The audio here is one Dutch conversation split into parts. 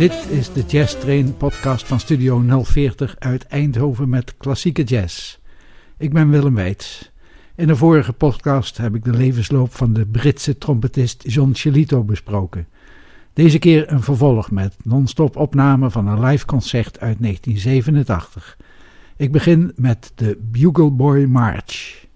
Dit is de Jazz Train podcast van Studio 040 uit Eindhoven met klassieke jazz. Ik ben Willem Weits. In de vorige podcast heb ik de levensloop van de Britse trompetist John Chelito besproken. Deze keer een vervolg met non-stop opname van een live concert uit 1987. Ik begin met de Bugle Boy March.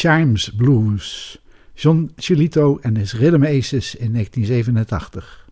Chimes Blues. John Chilito en his Rhythm Aces in 1987.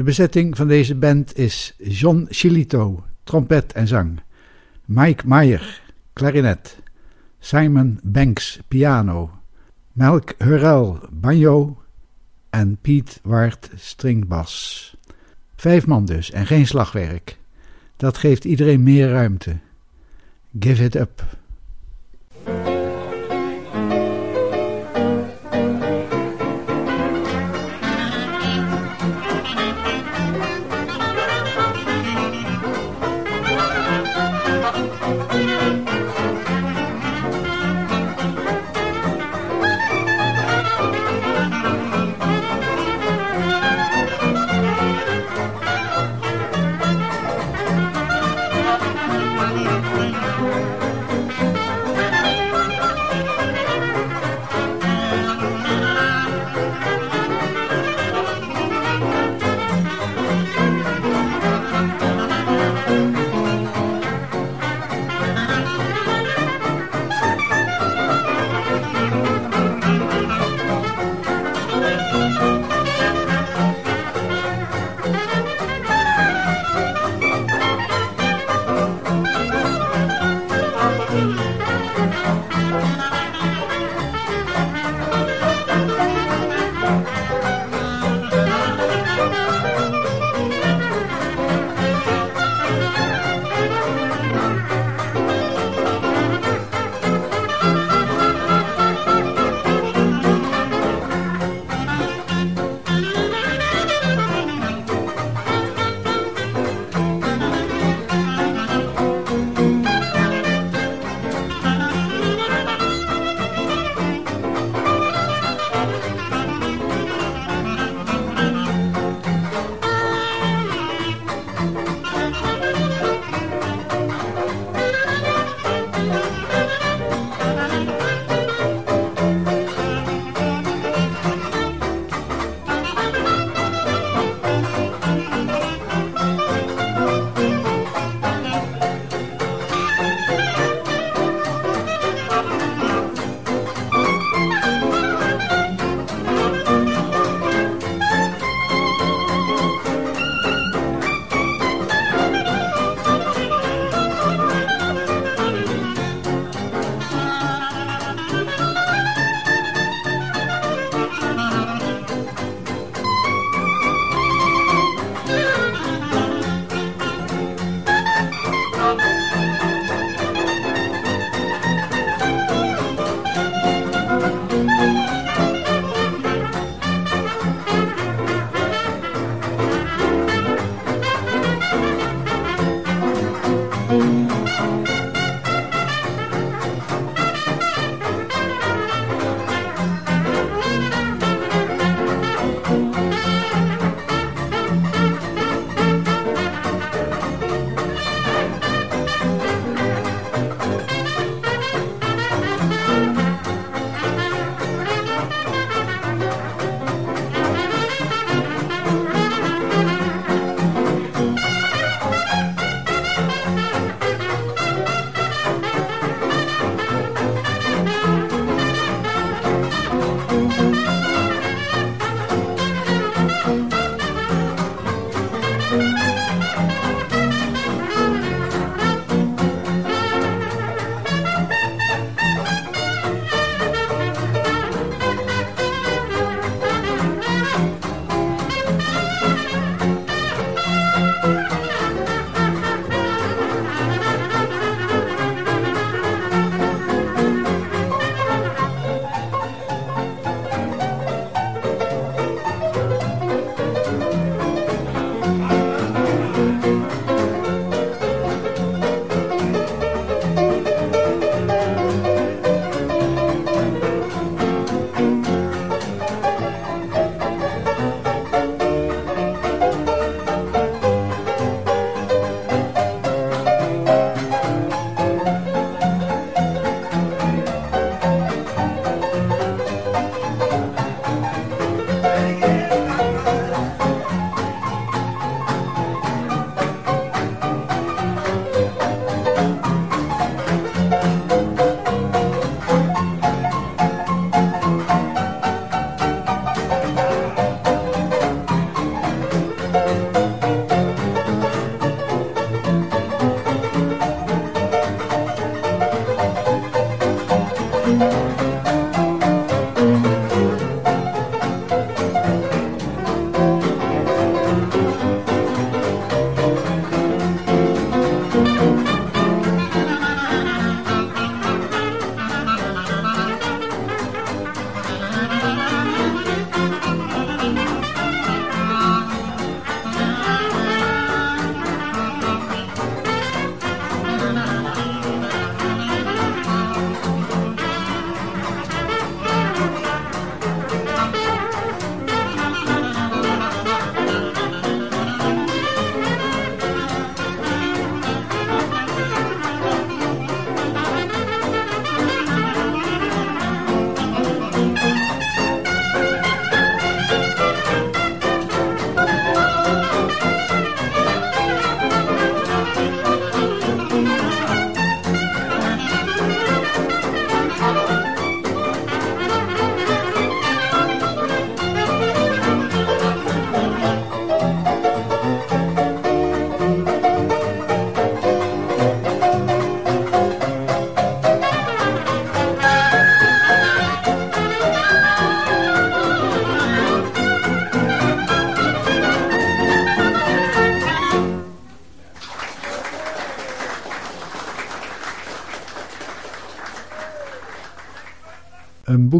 De bezetting van deze band is John Chilito, trompet en zang, Mike Meyer, klarinet, Simon Banks, piano, Melk Hurrell, banjo en Piet Ward, stringbas. Vijf man dus en geen slagwerk. Dat geeft iedereen meer ruimte. Give it up.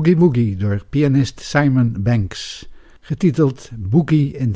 Boogie Woogie door pianist Simon Banks, getiteld Boogie in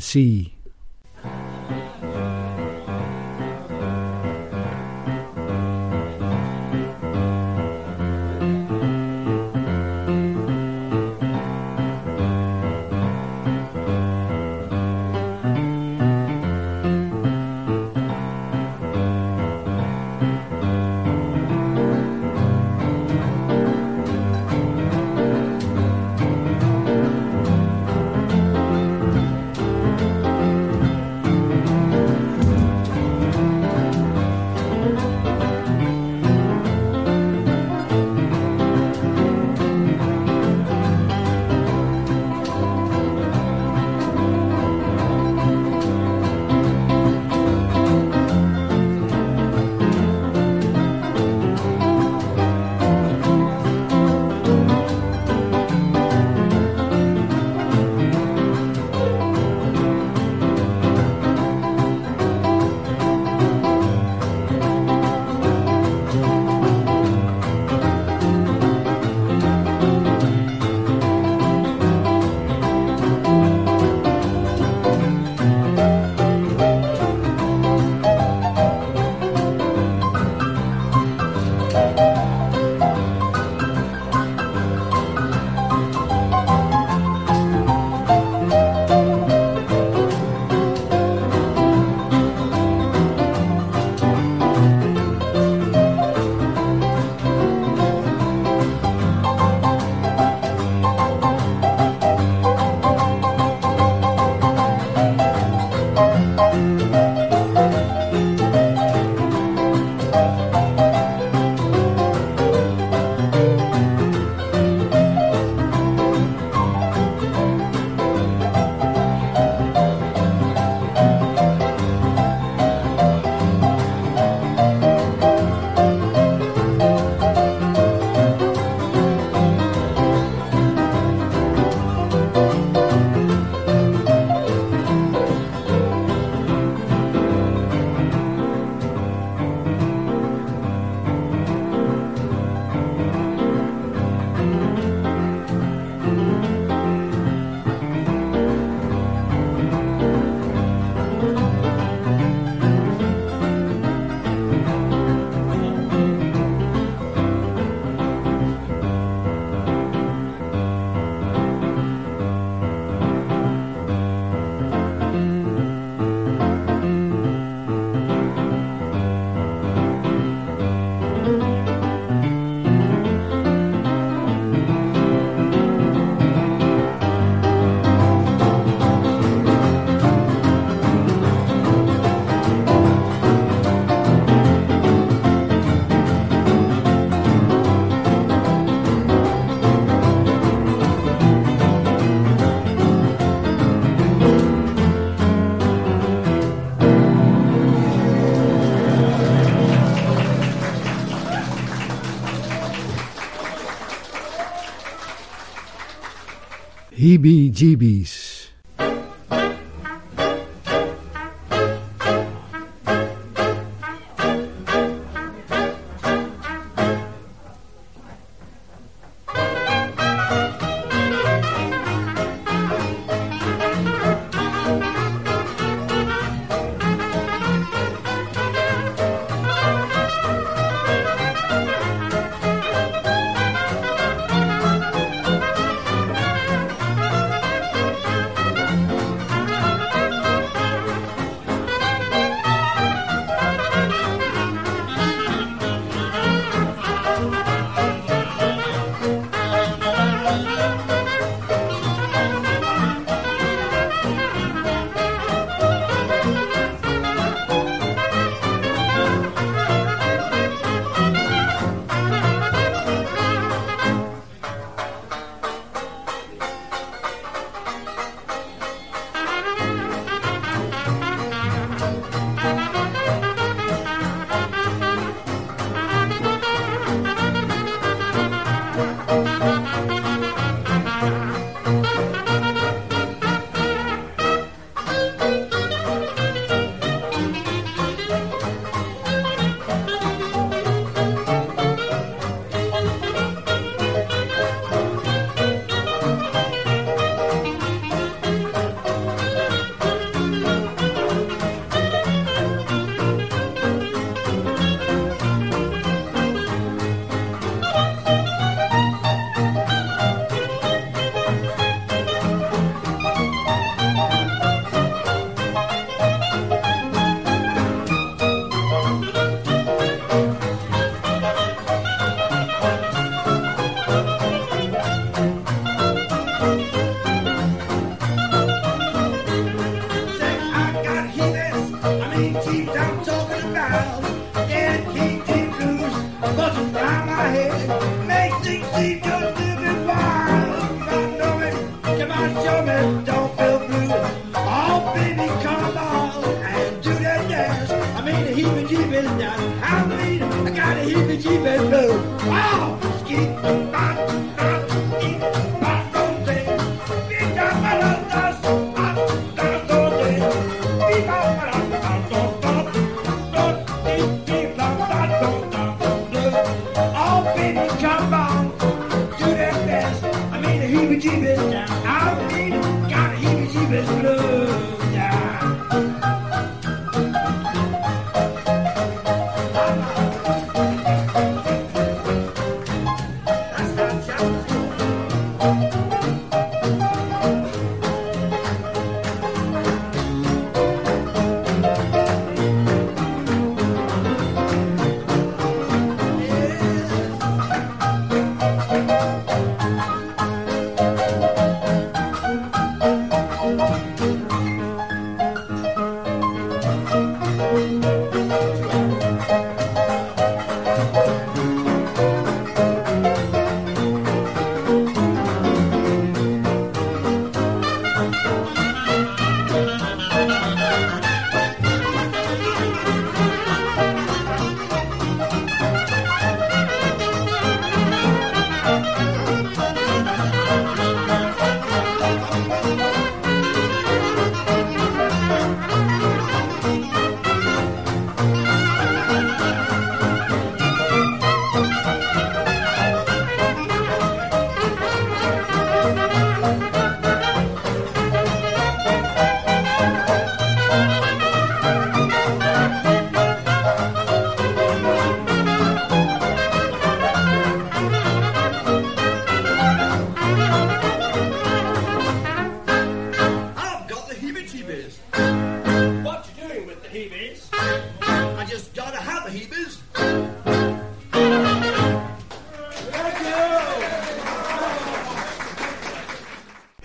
heebie jeebies.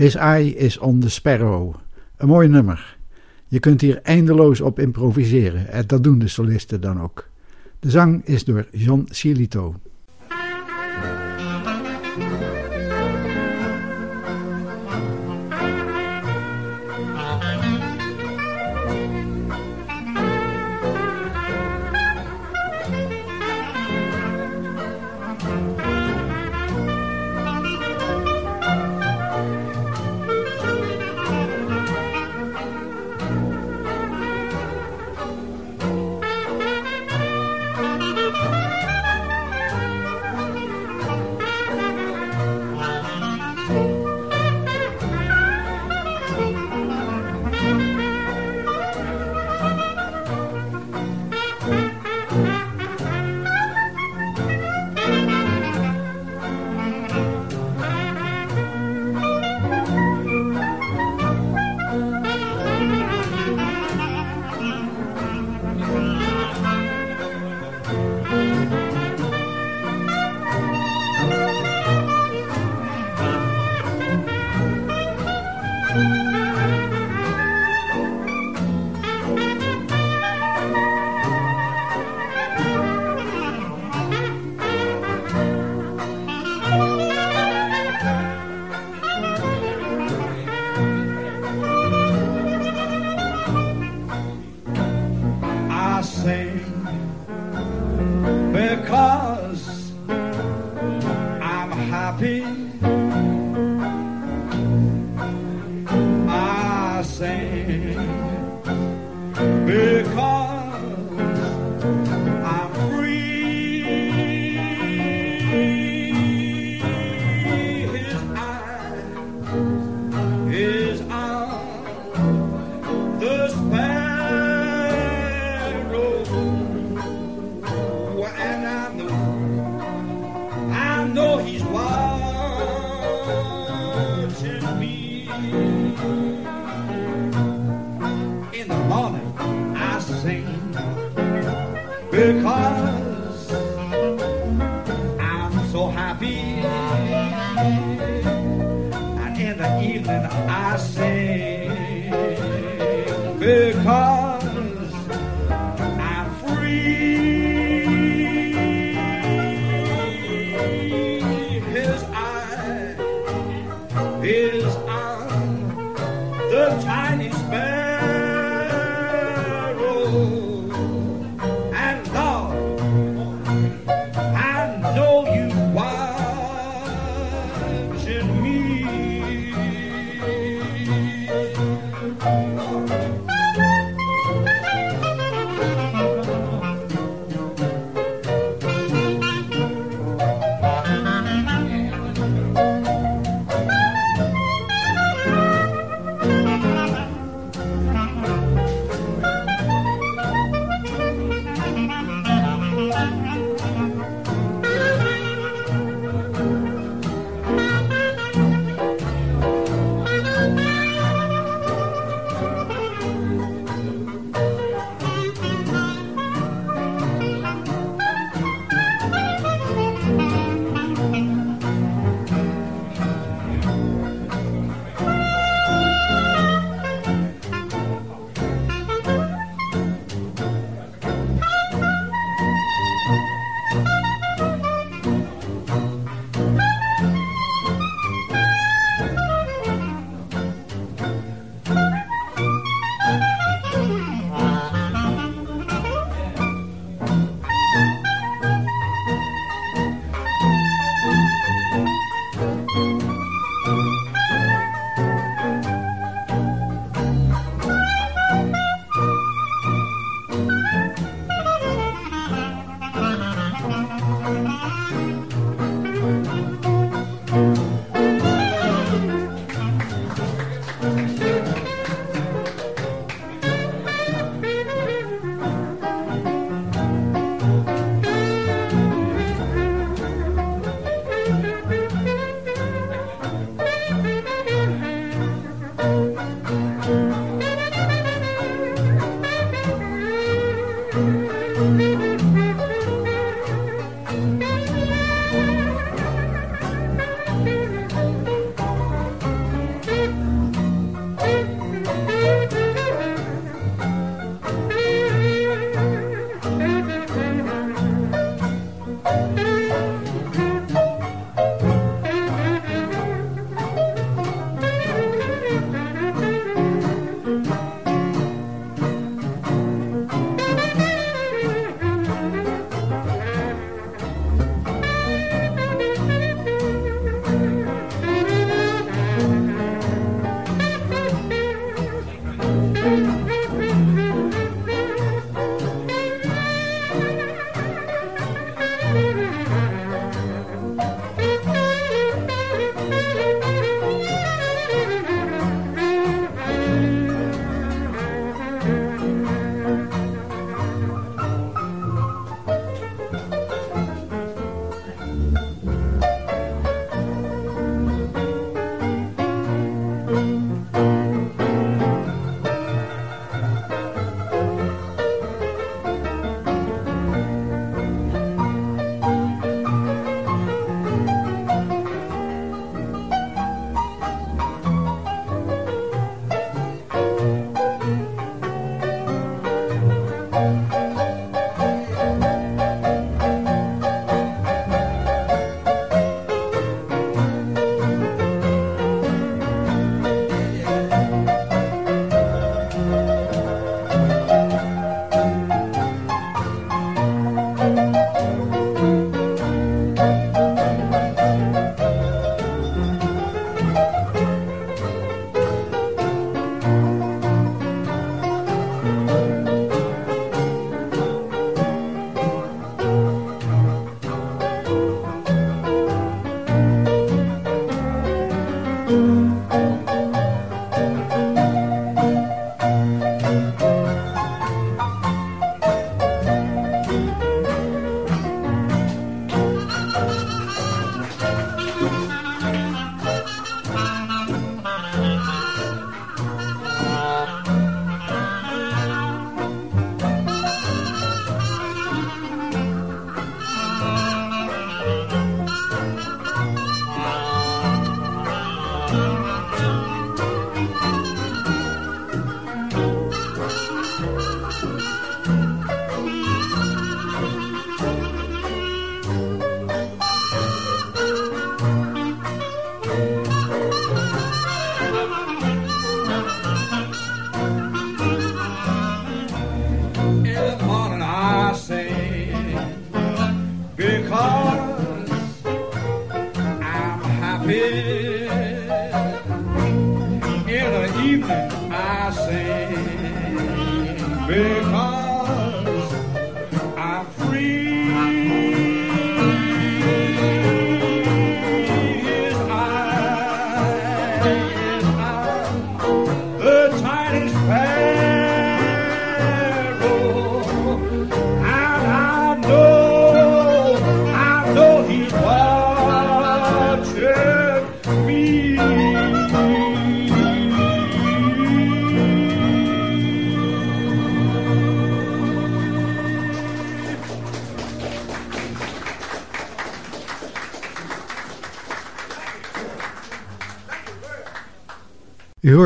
His Eye is on the Sparrow. Een mooi nummer. Je kunt hier eindeloos op improviseren en dat doen de solisten dan ook. De zang is door John Cielito.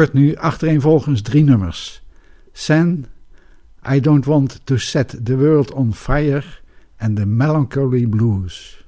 Hoort nu achtereenvolgens drie nummers. San, I Don't Want to Set the World on Fire en The Melancholy Blues.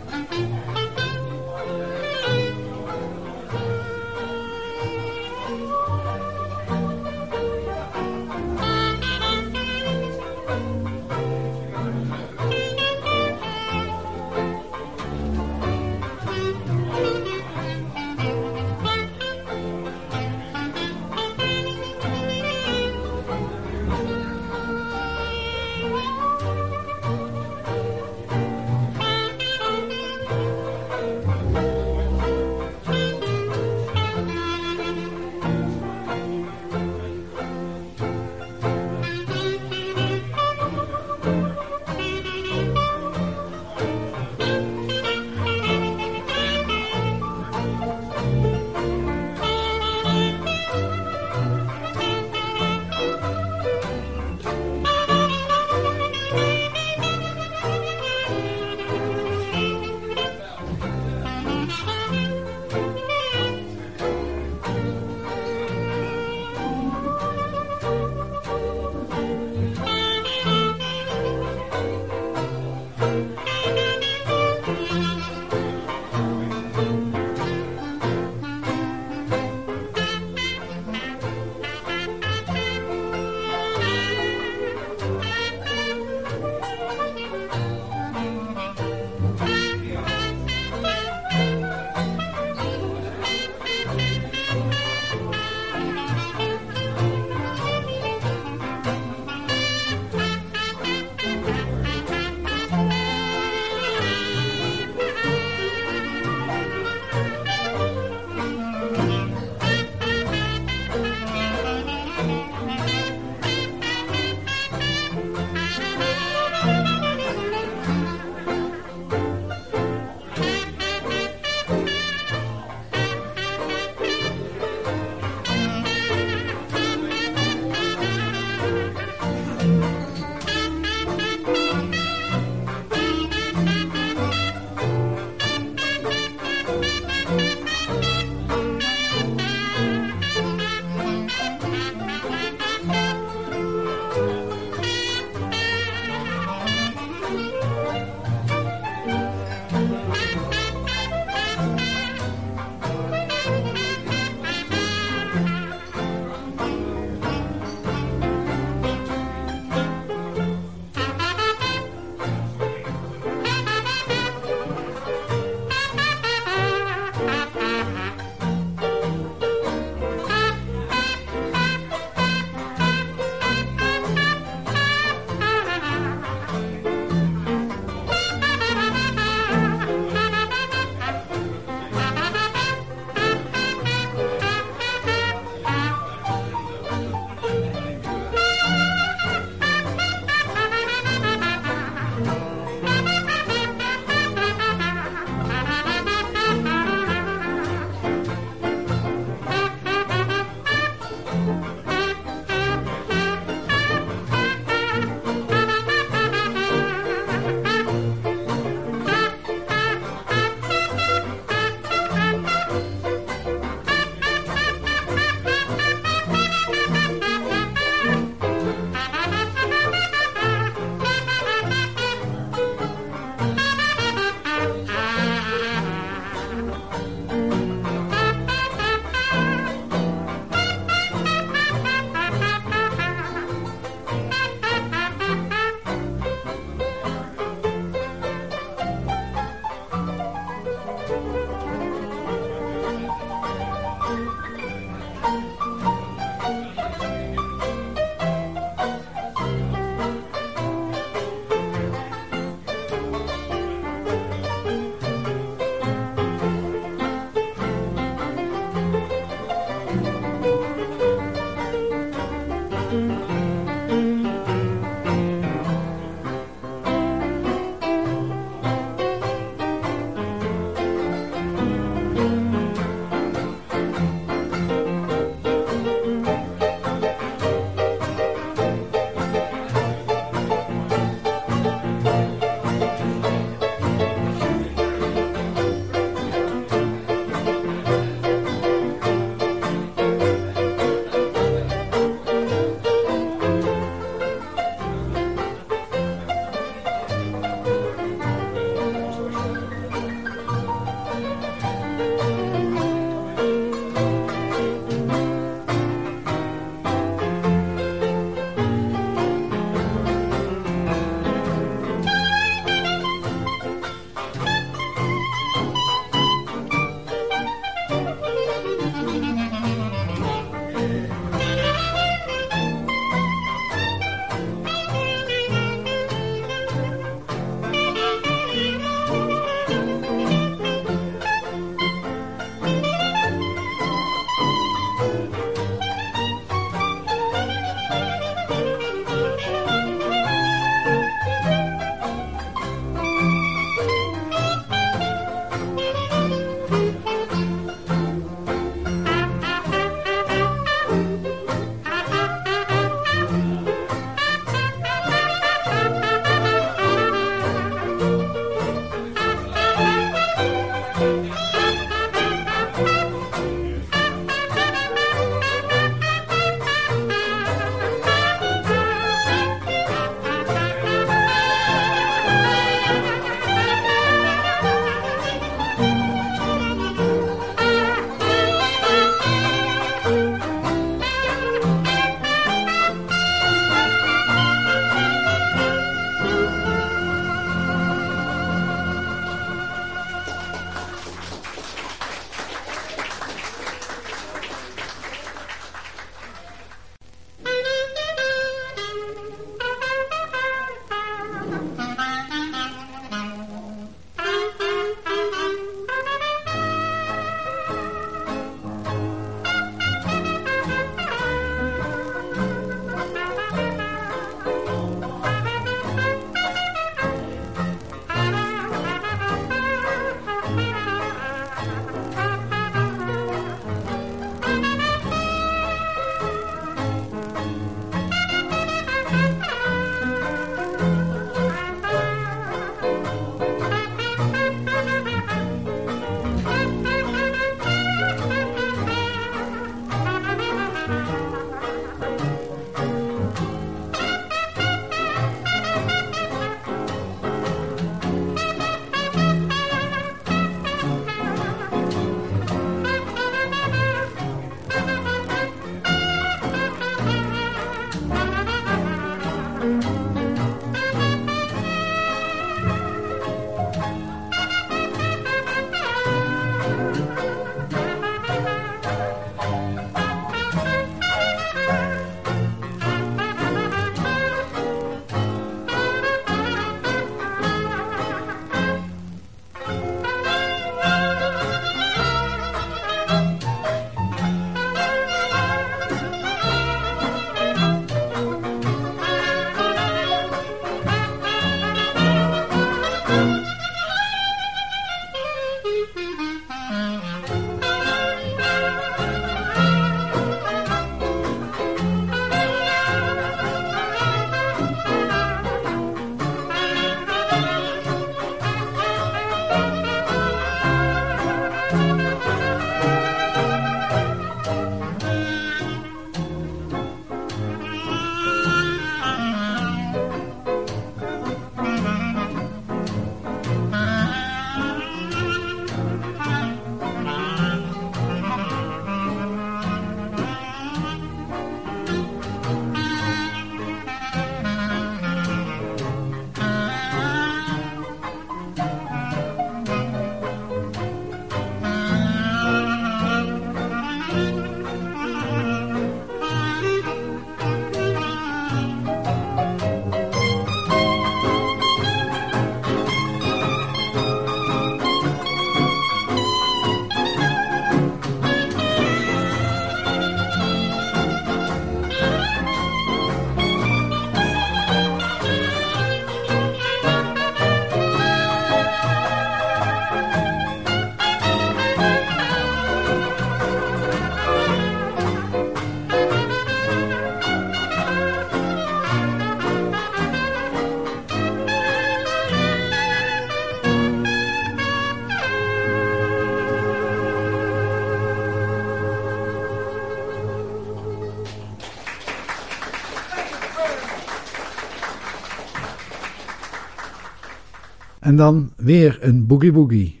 En dan weer een boogie boogie,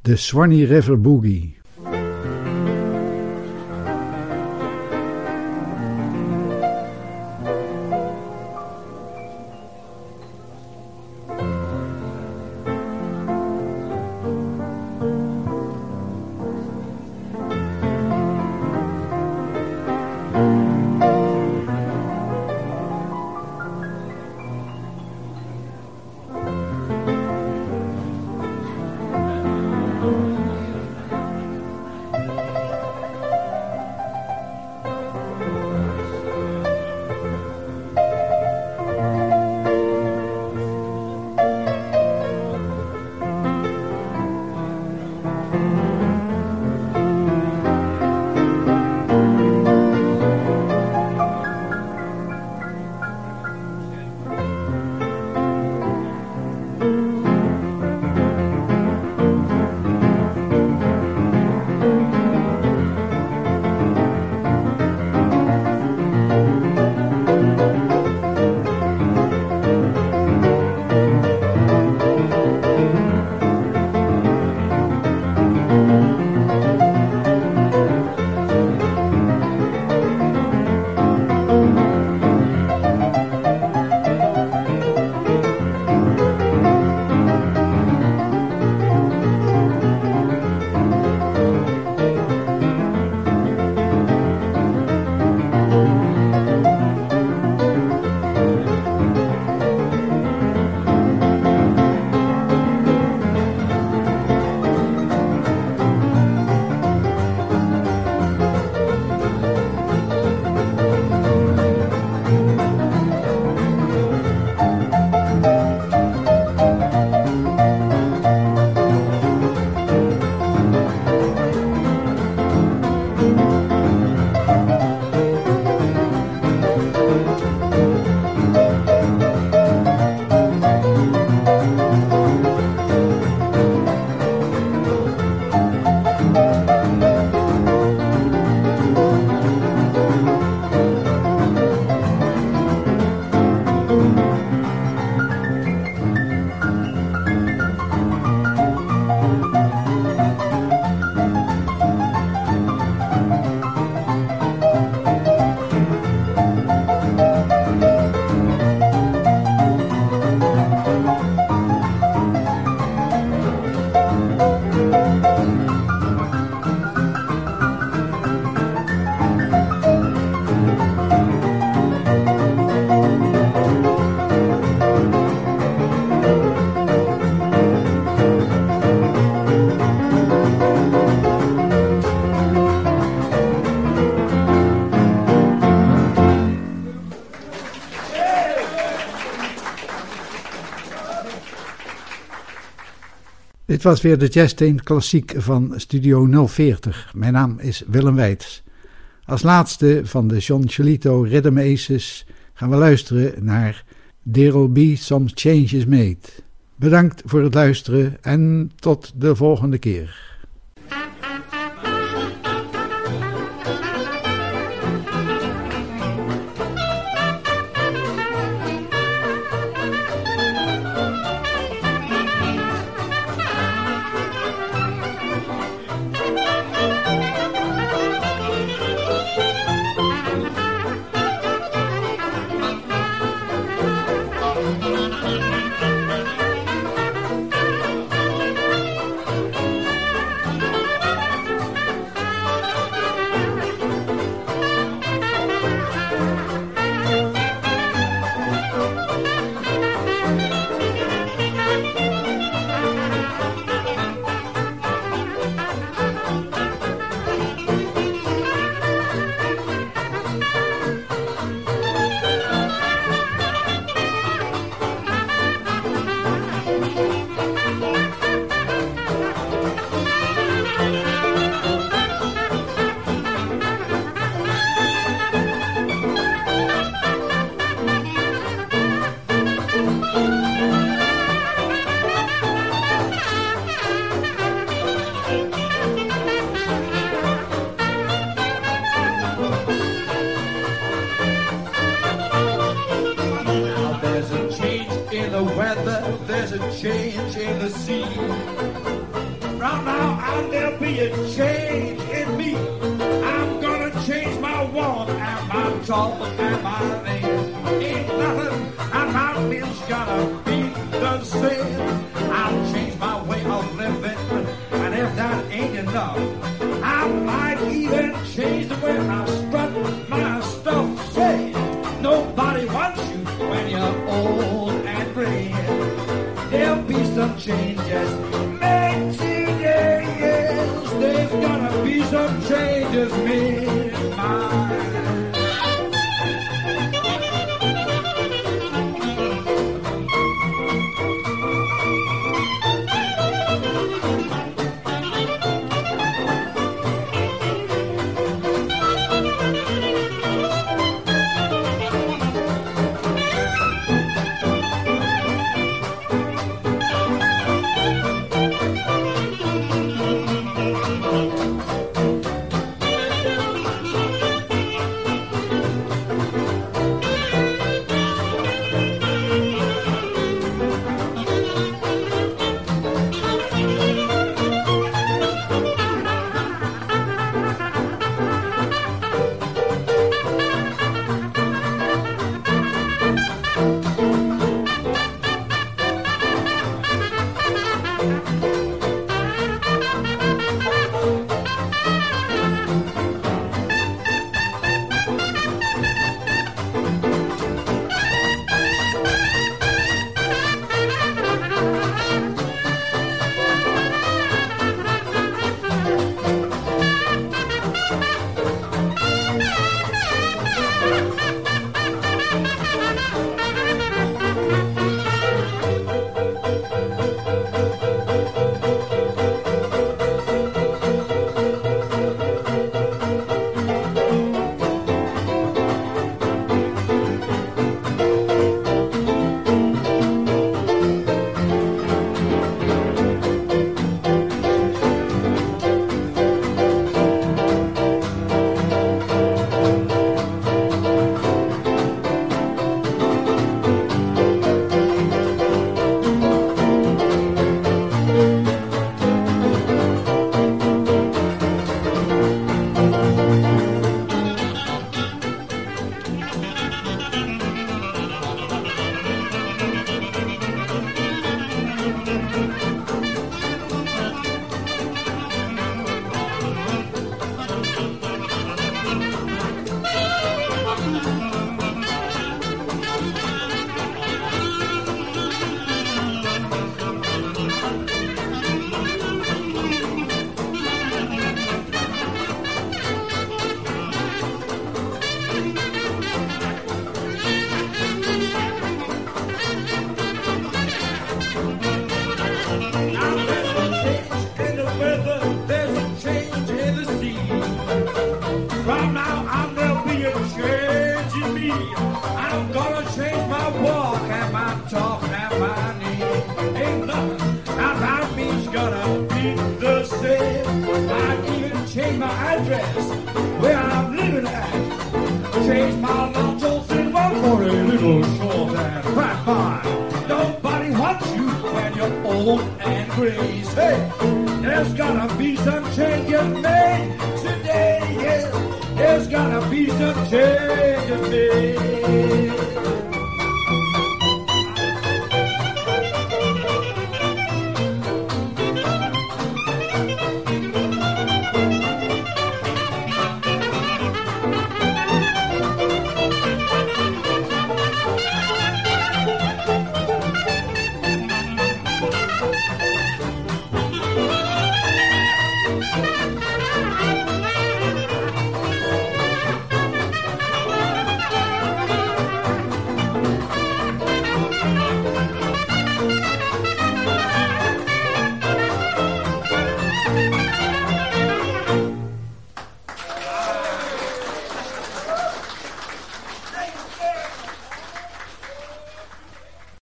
de Swanee River Boogie. Was weer de Jazzteen Klassiek van Studio 040. Mijn naam is Willem Weits. Als laatste van de John Cholito Rhythm Aces gaan we luisteren naar There'll Be Some Changes Made. Bedankt voor het luisteren en tot de volgende keer.